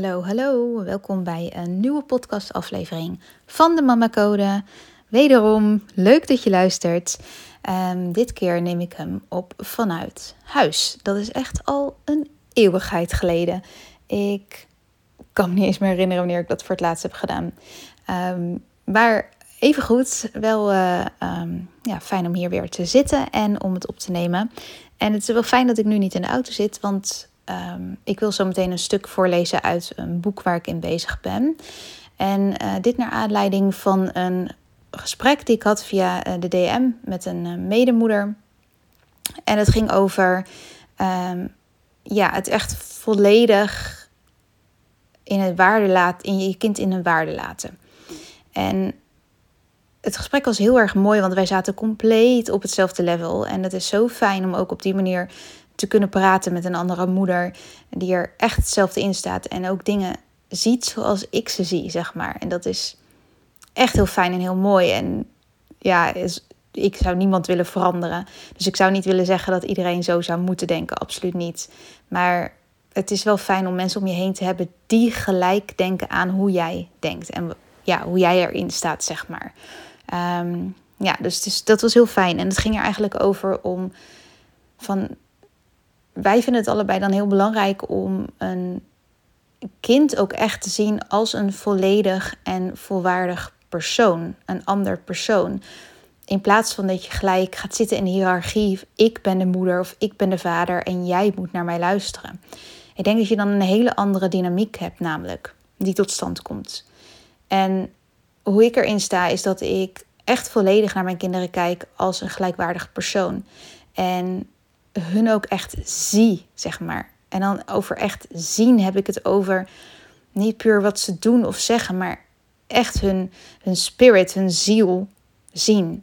Hallo, hallo. Welkom bij een nieuwe podcastaflevering van de Mama Code. Wederom, leuk dat je luistert. Um, dit keer neem ik hem op vanuit huis. Dat is echt al een eeuwigheid geleden. Ik kan me niet eens meer herinneren wanneer ik dat voor het laatst heb gedaan. Um, maar even goed, wel uh, um, ja, fijn om hier weer te zitten en om het op te nemen. En het is wel fijn dat ik nu niet in de auto zit, want um, ik wil zo meteen een stuk voorlezen uit een boek waar ik in bezig ben. En uh, dit naar aanleiding van een gesprek die ik had via uh, de DM met een uh, medemoeder. En het ging over um, ja, het echt volledig in het waarde in je kind in een waarde laten. En het gesprek was heel erg mooi, want wij zaten compleet op hetzelfde level. En het is zo fijn om ook op die manier te kunnen praten met een andere moeder die er echt hetzelfde in staat en ook dingen ziet zoals ik ze zie, zeg maar. En dat is echt heel fijn en heel mooi. En ja, is, ik zou niemand willen veranderen. Dus ik zou niet willen zeggen dat iedereen zo zou moeten denken, absoluut niet. Maar het is wel fijn om mensen om je heen te hebben die gelijk denken aan hoe jij denkt en ja, hoe jij erin staat, zeg maar. Um, ja, dus, dus dat was heel fijn. En het ging er eigenlijk over om van wij vinden het allebei dan heel belangrijk om een kind ook echt te zien als een volledig en volwaardig persoon, een ander persoon. In plaats van dat je gelijk gaat zitten in de hiërarchie, ik ben de moeder of ik ben de vader en jij moet naar mij luisteren. Ik denk dat je dan een hele andere dynamiek hebt, namelijk, die tot stand komt. En hoe ik erin sta, is dat ik echt volledig naar mijn kinderen kijk als een gelijkwaardig persoon. En hun ook echt zie, zeg maar. En dan over echt zien heb ik het over niet puur wat ze doen of zeggen, maar echt hun, hun spirit, hun ziel zien.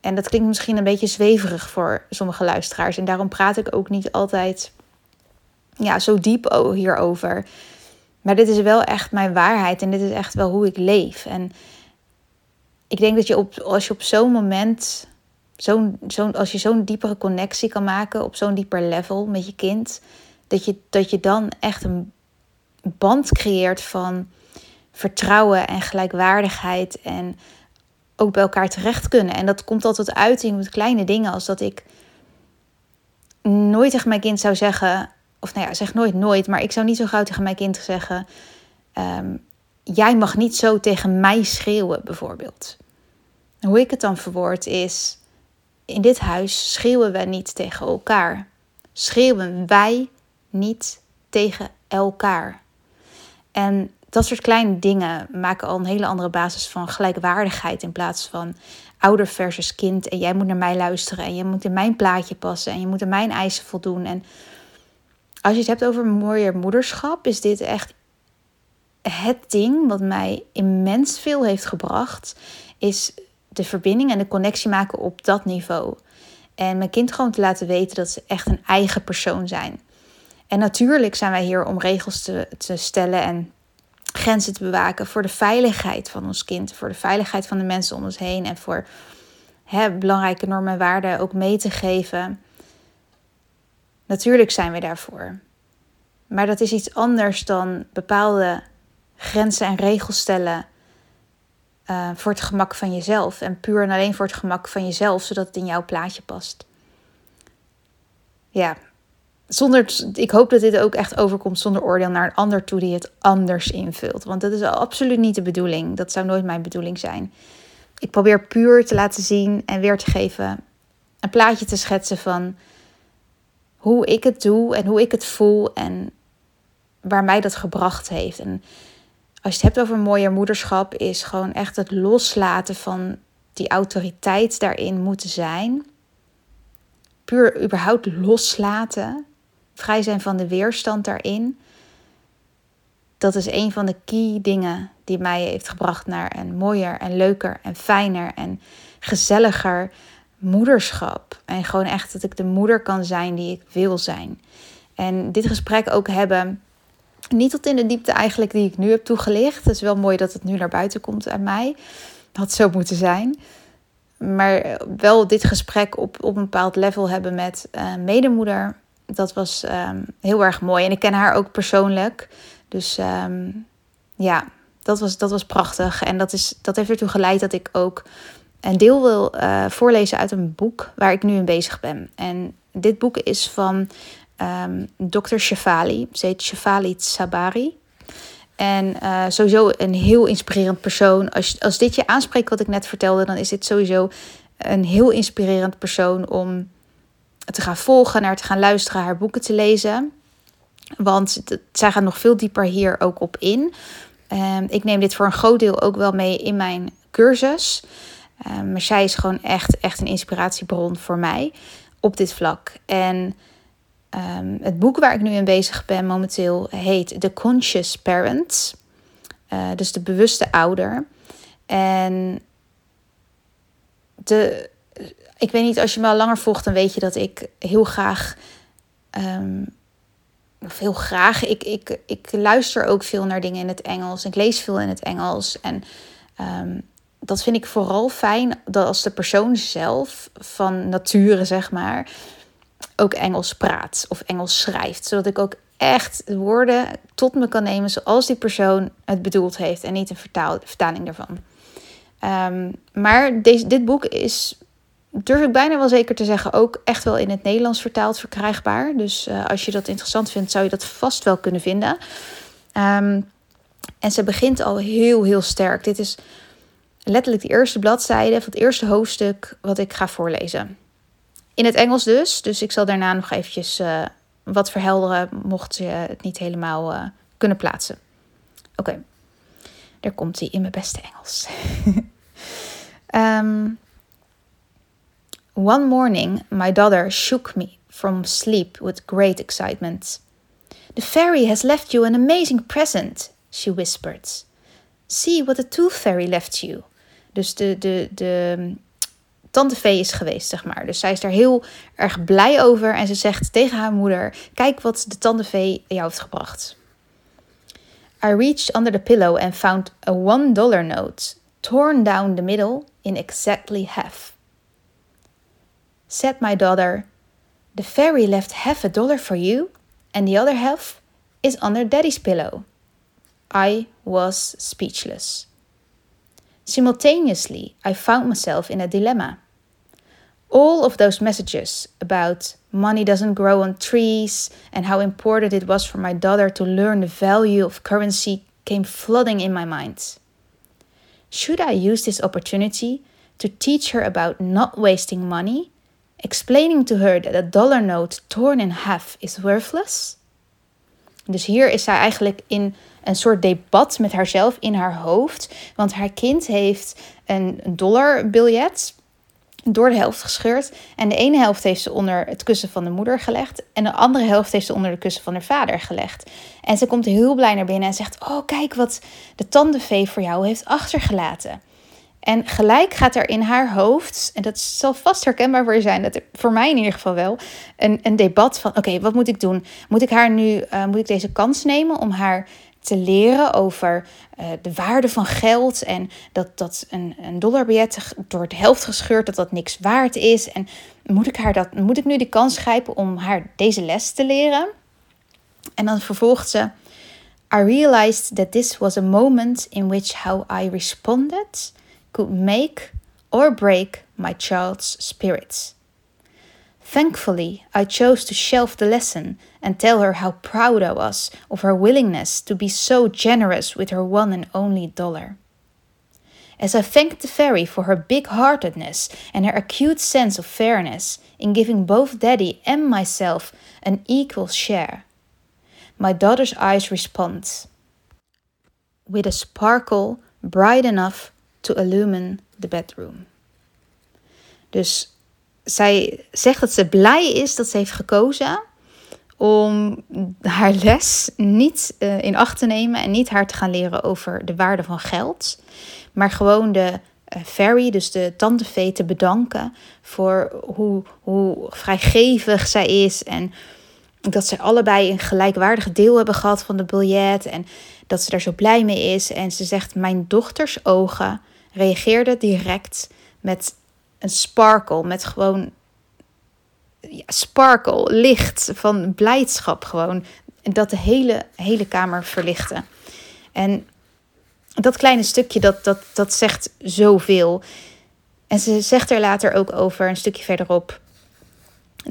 En dat klinkt misschien een beetje zweverig voor sommige luisteraars. En daarom praat ik ook niet altijd ja, zo diep hierover. Maar dit is wel echt mijn waarheid en dit is echt wel hoe ik leef. En ik denk dat je op, als je op zo'n moment zo'n, zo'n, als je zo'n diepere connectie kan maken op zo'n dieper level met je kind, dat je, dat je dan echt een band creëert van vertrouwen en gelijkwaardigheid en ook bij elkaar terecht kunnen. En dat komt altijd uit in kleine dingen als dat ik nooit tegen mijn kind zou zeggen, of nou ja, zeg nooit nooit, maar ik zou niet zo gauw tegen mijn kind zeggen, um, jij mag niet zo tegen mij schreeuwen bijvoorbeeld. Hoe ik het dan verwoord is, in dit huis schreeuwen we niet tegen elkaar. Schreeuwen wij niet tegen elkaar. En dat soort kleine dingen maken al een hele andere basis van gelijkwaardigheid in plaats van ouder versus kind. En jij moet naar mij luisteren en je moet in mijn plaatje passen en je moet in mijn eisen voldoen. En als je het hebt over mooier moederschap, is dit echt het ding wat mij immens veel heeft gebracht. Is de verbinding en de connectie maken op dat niveau. En mijn kind gewoon te laten weten dat ze echt een eigen persoon zijn. En natuurlijk zijn wij hier om regels te, te stellen en grenzen te bewaken voor de veiligheid van ons kind, voor de veiligheid van de mensen om ons heen en voor hè, belangrijke normen en waarden ook mee te geven. Natuurlijk zijn we daarvoor. Maar dat is iets anders dan bepaalde grenzen en regels stellen uh, voor het gemak van jezelf. En puur en alleen voor het gemak van jezelf, zodat het in jouw plaatje past. Ja, zonder, ik hoop dat dit ook echt overkomt zonder oordeel naar een ander toe die het anders invult. Want dat is absoluut niet de bedoeling. Dat zou nooit mijn bedoeling zijn. Ik probeer puur te laten zien en weer te geven. Een plaatje te schetsen van hoe ik het doe en hoe ik het voel en waar mij dat gebracht heeft. En als je het hebt over mooier moederschap, is gewoon echt het loslaten van die autoriteit daarin moeten zijn. Puur überhaupt loslaten. Vrij zijn van de weerstand daarin. Dat is een van de key dingen die mij heeft gebracht naar een mooier en leuker en fijner en gezelliger moederschap. En gewoon echt dat ik de moeder kan zijn die ik wil zijn. En dit gesprek ook hebben, niet tot in de diepte eigenlijk die ik nu heb toegelicht. Het is wel mooi dat het nu naar buiten komt uit mij. Dat had zo moeten zijn. Maar wel dit gesprek op, op een bepaald level hebben met uh, medemoeder. Dat was um, heel erg mooi. En ik ken haar ook persoonlijk. Dus um, ja, dat was, dat was prachtig. En dat, is, dat heeft ertoe geleid dat ik ook een deel wil uh, voorlezen uit een boek waar ik nu in bezig ben. En dit boek is van um, ehm, Dr. Shefali. Ze heet Shefali Sabari. En uh, sowieso een heel inspirerend persoon. Als, als dit je aanspreekt wat ik net vertelde, dan is dit sowieso een heel inspirerend persoon om te gaan volgen, naar te gaan luisteren, haar boeken te lezen. Want zij gaat nog veel dieper hier ook op in. Um, ik neem dit voor een groot deel ook wel mee in mijn cursus. Um, maar zij is gewoon echt, echt een inspiratiebron voor mij op dit vlak. En um, het boek waar ik nu in bezig ben momenteel heet The Conscious Parent. Uh, dus de bewuste ouder. En de, ik weet niet, als je me al langer volgt, dan weet je dat ik heel graag. Um, heel graag. Ik, ik, ik luister ook veel naar dingen in het Engels. Ik lees veel in het Engels. En um, dat vind ik vooral fijn dat als de persoon zelf van nature, zeg maar, ook Engels praat of Engels schrijft. Zodat ik ook echt woorden tot me kan nemen zoals die persoon het bedoeld heeft en niet een vertaling daarvan. Um, maar deze, dit boek is, durf ik bijna wel zeker te zeggen, ook echt wel in het Nederlands vertaald verkrijgbaar. Dus uh, als je dat interessant vindt, zou je dat vast wel kunnen vinden. Um, en ze begint al heel, heel sterk. Dit is letterlijk de eerste bladzijde van het eerste hoofdstuk wat ik ga voorlezen. In het Engels dus, dus ik zal daarna nog eventjes uh, wat verhelderen, mocht je het niet helemaal uh, kunnen plaatsen. Oké, daar komt hij in mijn beste Engels. um, One morning, my daughter shook me from sleep with great excitement. The fairy has left you an amazing present, she whispered. See what the tooth fairy left you. Dus de, de, de tante Vee is geweest, zeg maar. Dus zij is daar heel erg blij over. En ze zegt tegen haar moeder: Kijk wat de tante Vee jou heeft gebracht. I reached under the pillow and found a one dollar note, torn down the middle in exactly half. Said my daughter, The fairy left half a dollar for you, and the other half is under daddy's pillow. I was speechless. Simultaneously, I found myself in a dilemma. All of those messages about money doesn't grow on trees and how important it was for my daughter to learn the value of currency came flooding in my mind. Should I use this opportunity to teach her about not wasting money, explaining to her that a dollar note torn in half is worthless? Dus hier is zij eigenlijk in een soort debat met haarzelf in haar hoofd. Want haar kind heeft een dollarbiljet door de helft gescheurd. En de ene helft heeft ze onder het kussen van de moeder gelegd. En de andere helft heeft ze onder de kussen van haar vader gelegd. En ze komt heel blij naar binnen en zegt: Oh, kijk wat de tandenvee voor jou heeft achtergelaten. En gelijk gaat er in haar hoofd, en dat zal vast herkenbaar voor zijn, dat voor mij in ieder geval wel, een, een debat van: oké, wat moet ik doen? Moet ik haar nu, uh, moet ik deze kans nemen om haar te leren over uh, de waarde van geld en dat, dat een, een dollarbiljet door de helft gescheurd, dat dat niks waard is. En moet ik, haar dat, moet ik nu die kans grijpen om haar deze les te leren? En dan vervolgt ze. I realized that this was a moment in which how I responded could make or break my child's spirits. Thankfully, I chose to shelve the lesson and tell her how proud I was of her willingness to be so generous with her one and only dollar. As I thanked the fairy for her big heartedness and her acute sense of fairness in giving both Daddy and myself an equal share, my daughter's eyes respond. with a sparkle bright enough to illumine the bedroom. Dus zij zegt dat ze blij is dat ze heeft gekozen om haar les niet uh, in acht te nemen en niet haar te gaan leren over de waarde van geld, maar gewoon de uh, fairy, dus de tante te bedanken voor hoe, hoe vrijgevig zij is en dat ze allebei een gelijkwaardig deel hebben gehad van de biljet en dat ze daar zo blij mee is. En ze zegt: Mijn dochters ogen reageerden direct met een sparkle, met gewoon ja, sparkle, licht van blijdschap gewoon. Dat de hele, hele kamer verlichtte. En dat kleine stukje, dat, dat, dat zegt zoveel. En ze zegt er later ook over, een stukje verderop.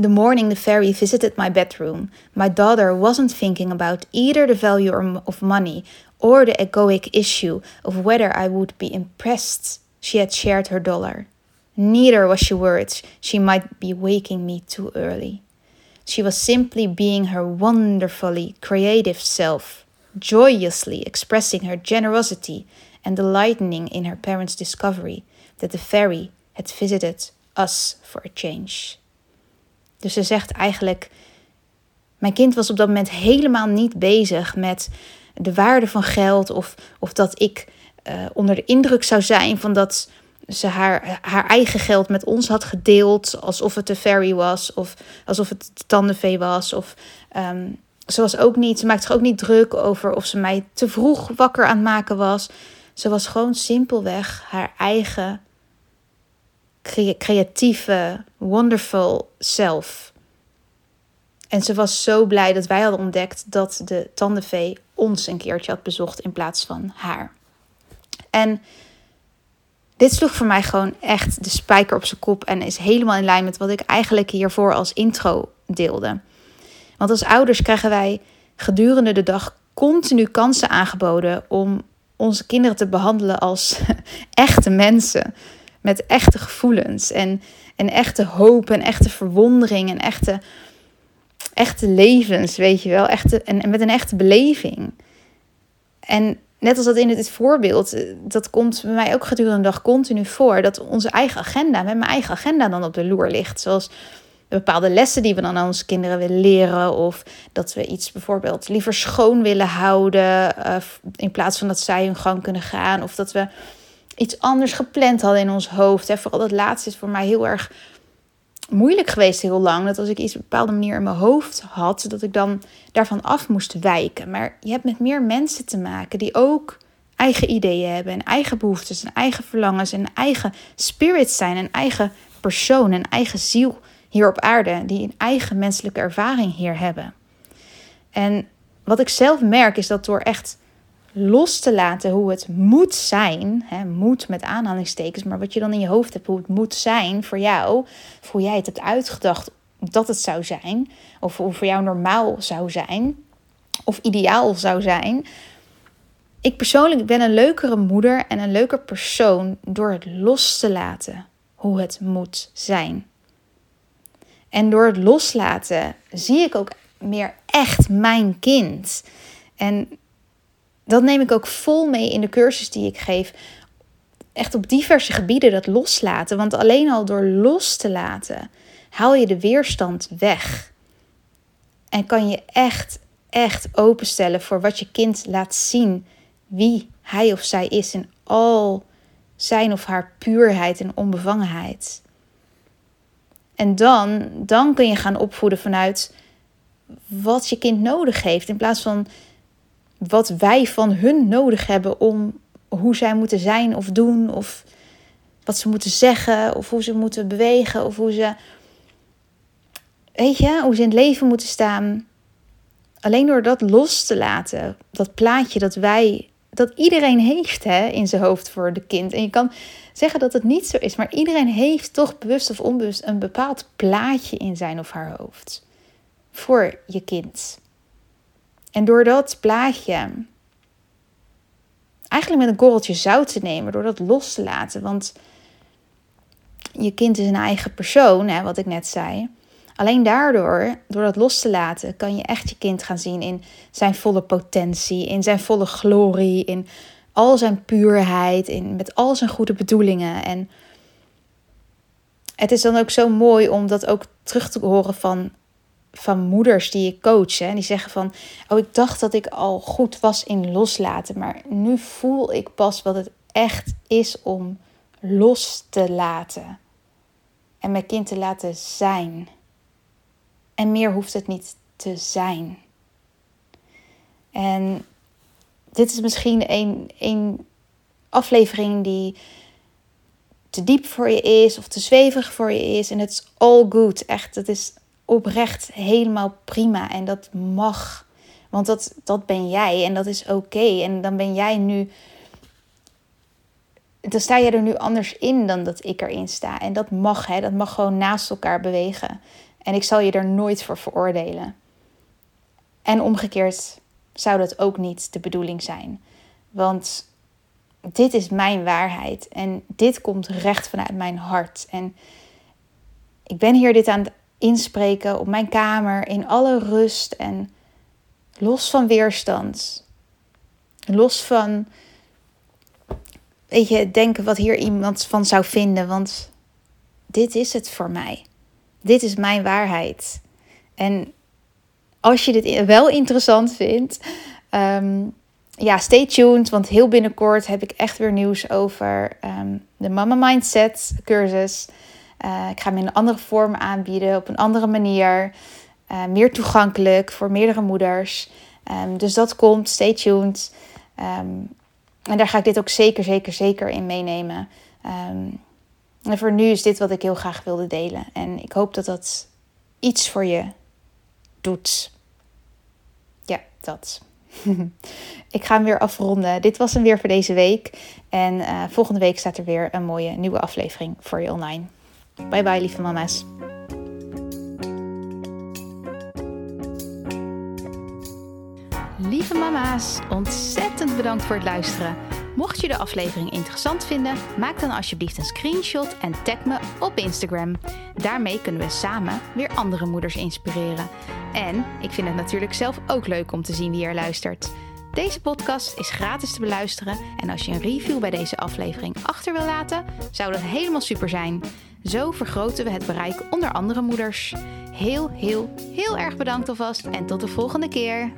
The morning the fairy visited my bedroom, my daughter wasn't thinking about either the value of money or the egoic issue of whether I would be impressed she had shared her dollar. Neither was she worried she might be waking me too early. She was simply being her wonderfully creative self, joyously expressing her generosity and delighting in her parents' discovery that the fairy had visited us for a change. Dus ze zegt eigenlijk: Mijn kind was op dat moment helemaal niet bezig met de waarde van geld of, of dat ik uh, onder de indruk zou zijn van dat ze haar, haar eigen geld met ons had gedeeld. Alsof het de fairy was. Of alsof het de tandenvee was. Of um, ze was ook niet. Ze maakte zich ook niet druk over of ze mij te vroeg wakker aan het maken was. Ze was gewoon simpelweg haar eigen creatieve, wonderful self. En ze was zo blij dat wij hadden ontdekt dat de tandenvee ons een keertje had bezocht in plaats van haar. En dit sloeg voor mij gewoon echt de spijker op zijn kop en is helemaal in lijn met wat ik eigenlijk hiervoor als intro deelde. Want als ouders krijgen wij gedurende de dag continu kansen aangeboden om onze kinderen te behandelen als echte mensen. Met echte gevoelens en, en echte hoop en echte verwondering en echte, echte levens, weet je wel. Echte, en, en met een echte beleving. En net als dat in het voorbeeld, eh, dat komt bij mij ook gedurende de dag continu voor. Dat onze eigen agenda, met mijn eigen agenda dan op de loer ligt. Zoals bepaalde lessen die we dan aan onze kinderen willen leren. Of dat we iets bijvoorbeeld liever schoon willen houden. Uh, in plaats van dat zij hun gang kunnen gaan. Of dat we iets anders gepland hadden in ons hoofd. Hè. Vooral dat laatste is voor mij heel erg moeilijk geweest heel lang. Dat als ik iets op een bepaalde manier in mijn hoofd had, dat ik dan daarvan af moest wijken. Maar je hebt met meer mensen te maken die ook eigen ideeën hebben en eigen behoeftes en eigen verlangens en eigen spirit zijn en eigen persoon en eigen ziel hier op aarde, die een eigen menselijke ervaring hier hebben. En wat ik zelf merk is dat door echt los te laten hoe het moet zijn, hè, moet met aanhalingstekens, maar wat je dan in je hoofd hebt, hoe het moet zijn voor jou, of hoe jij het hebt uitgedacht dat het zou zijn, of hoe voor jou normaal zou zijn, of ideaal zou zijn. Ik persoonlijk ben een leukere moeder en een leuker persoon door het los te laten hoe het moet zijn. En door het loslaten zie ik ook meer echt mijn kind. En dat neem ik ook vol mee in de cursus die ik geef. Echt op diverse gebieden dat loslaten. Want alleen al door los te laten haal je de weerstand weg. En kan je echt, echt openstellen voor wat je kind laat zien. Wie hij of zij is in al zijn of haar puurheid en onbevangenheid. En dan, dan kun je gaan opvoeden vanuit wat je kind nodig heeft. In plaats van wat wij van hun nodig hebben om hoe zij moeten zijn of doen, of wat ze moeten zeggen, of hoe ze moeten bewegen, of hoe ze, weet je, hoe ze in het leven moeten staan. Alleen door dat los te laten, dat plaatje dat wij, dat iedereen heeft hè, in zijn hoofd voor de kind. En je kan zeggen dat het niet zo is, maar iedereen heeft toch bewust of onbewust een bepaald plaatje in zijn of haar hoofd voor je kind. En door dat plaatje eigenlijk met een korreltje zout te nemen, door dat los te laten. Want je kind is een eigen persoon, hè, wat ik net zei. alleen daardoor, door dat los te laten, kan je echt je kind gaan zien in zijn volle potentie, in zijn volle glorie, in al zijn puurheid, in, met al zijn goede bedoelingen. En het is dan ook zo mooi om dat ook terug te horen van, van moeders die ik coach. Hè, die zeggen van, oh ik dacht dat ik al goed was in loslaten, maar nu voel ik pas wat het echt is om los te laten. En mijn kind te laten zijn. En meer hoeft het niet te zijn. En dit is misschien een, een aflevering die te diep voor je is of te zwevig voor je is. En het is all good. Echt, het is oprecht helemaal prima. En dat mag. Want dat, dat ben jij en dat is oké. En dan ben jij nu. Dan sta je er nu anders in dan dat ik erin sta. En dat mag, hè. Dat mag gewoon naast elkaar bewegen. En ik zal je er nooit voor veroordelen. En omgekeerd zou dat ook niet de bedoeling zijn. Want dit is mijn waarheid en dit komt recht vanuit mijn hart. En ik ben hier dit aan inspreken op mijn kamer in alle rust en los van weerstand. Los van, weet je, denken wat hier iemand van zou vinden, want dit is het voor mij. Dit is mijn waarheid. En als je dit wel interessant vindt, ehm, ja, stay tuned. Want heel binnenkort heb ik echt weer nieuws over ehm, de Mama Mindset cursus. Uh, ik ga hem in een andere vorm aanbieden, op een andere manier. Uh, meer toegankelijk voor meerdere moeders. Um, dus dat komt, stay tuned. en daar ga ik dit ook zeker, zeker, zeker in meenemen. en voor nu is dit wat ik heel graag wilde delen. En ik hoop dat dat iets voor je doet. Ja, dat. ik ga hem weer afronden. Dit was hem weer voor deze week. En uh, volgende week staat er weer een mooie nieuwe aflevering voor je online. Bye bye, lieve mama's. Lieve mama's, ontzettend bedankt voor het luisteren. Mocht je de aflevering interessant vinden, maak dan alsjeblieft een screenshot en tag me op Instagram. Daarmee kunnen we samen weer andere moeders inspireren. En ik vind het natuurlijk zelf ook leuk om te zien wie er luistert. Deze podcast is gratis te beluisteren en als je een review bij deze aflevering achter wil laten, zou dat helemaal super zijn. Zo vergroten we het bereik onder andere moeders. Heel, heel, heel erg bedankt alvast en tot de volgende keer.